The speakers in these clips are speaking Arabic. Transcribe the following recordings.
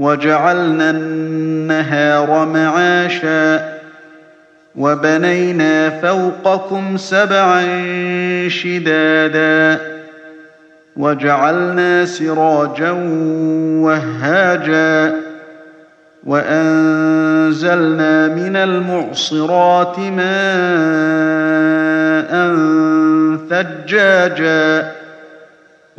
وجعلنا النهار معاشا وبنينا فوقكم سبعا شدادا وجعلنا سراجا وهاجا وأنزلنا من المعصرات ماء ثجاجا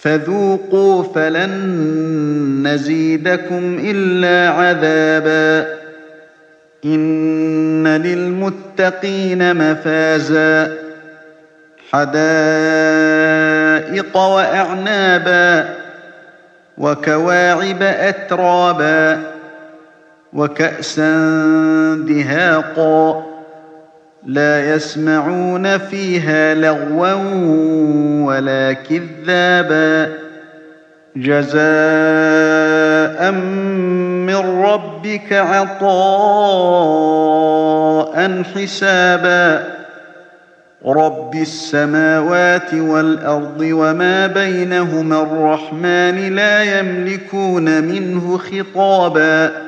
فذوقوا فلن نزيدكم إلا عذابا. إن للمتقين مفازا. حدائق وأعنابا. وكواعب أترابا. وكأسا دهاقا. لا يسمعون فيها لغوا ولا كذابا. جزاء من ربك عطاء حسابا. رب السماوات والأرض وما بينهما الرحمن لا يملكون منه خطابا.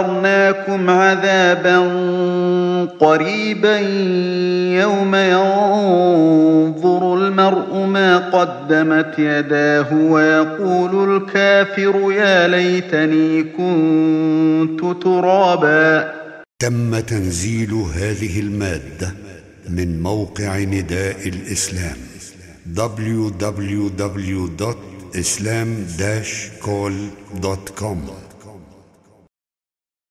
أنذرناكم عذابا قريبا يوم ينظر المرء ما قدمت يداه ويقول الكافر يا ليتني كنت ترابا تم تنزيل هذه المادة من موقع نداء الإسلام www.islam-call.com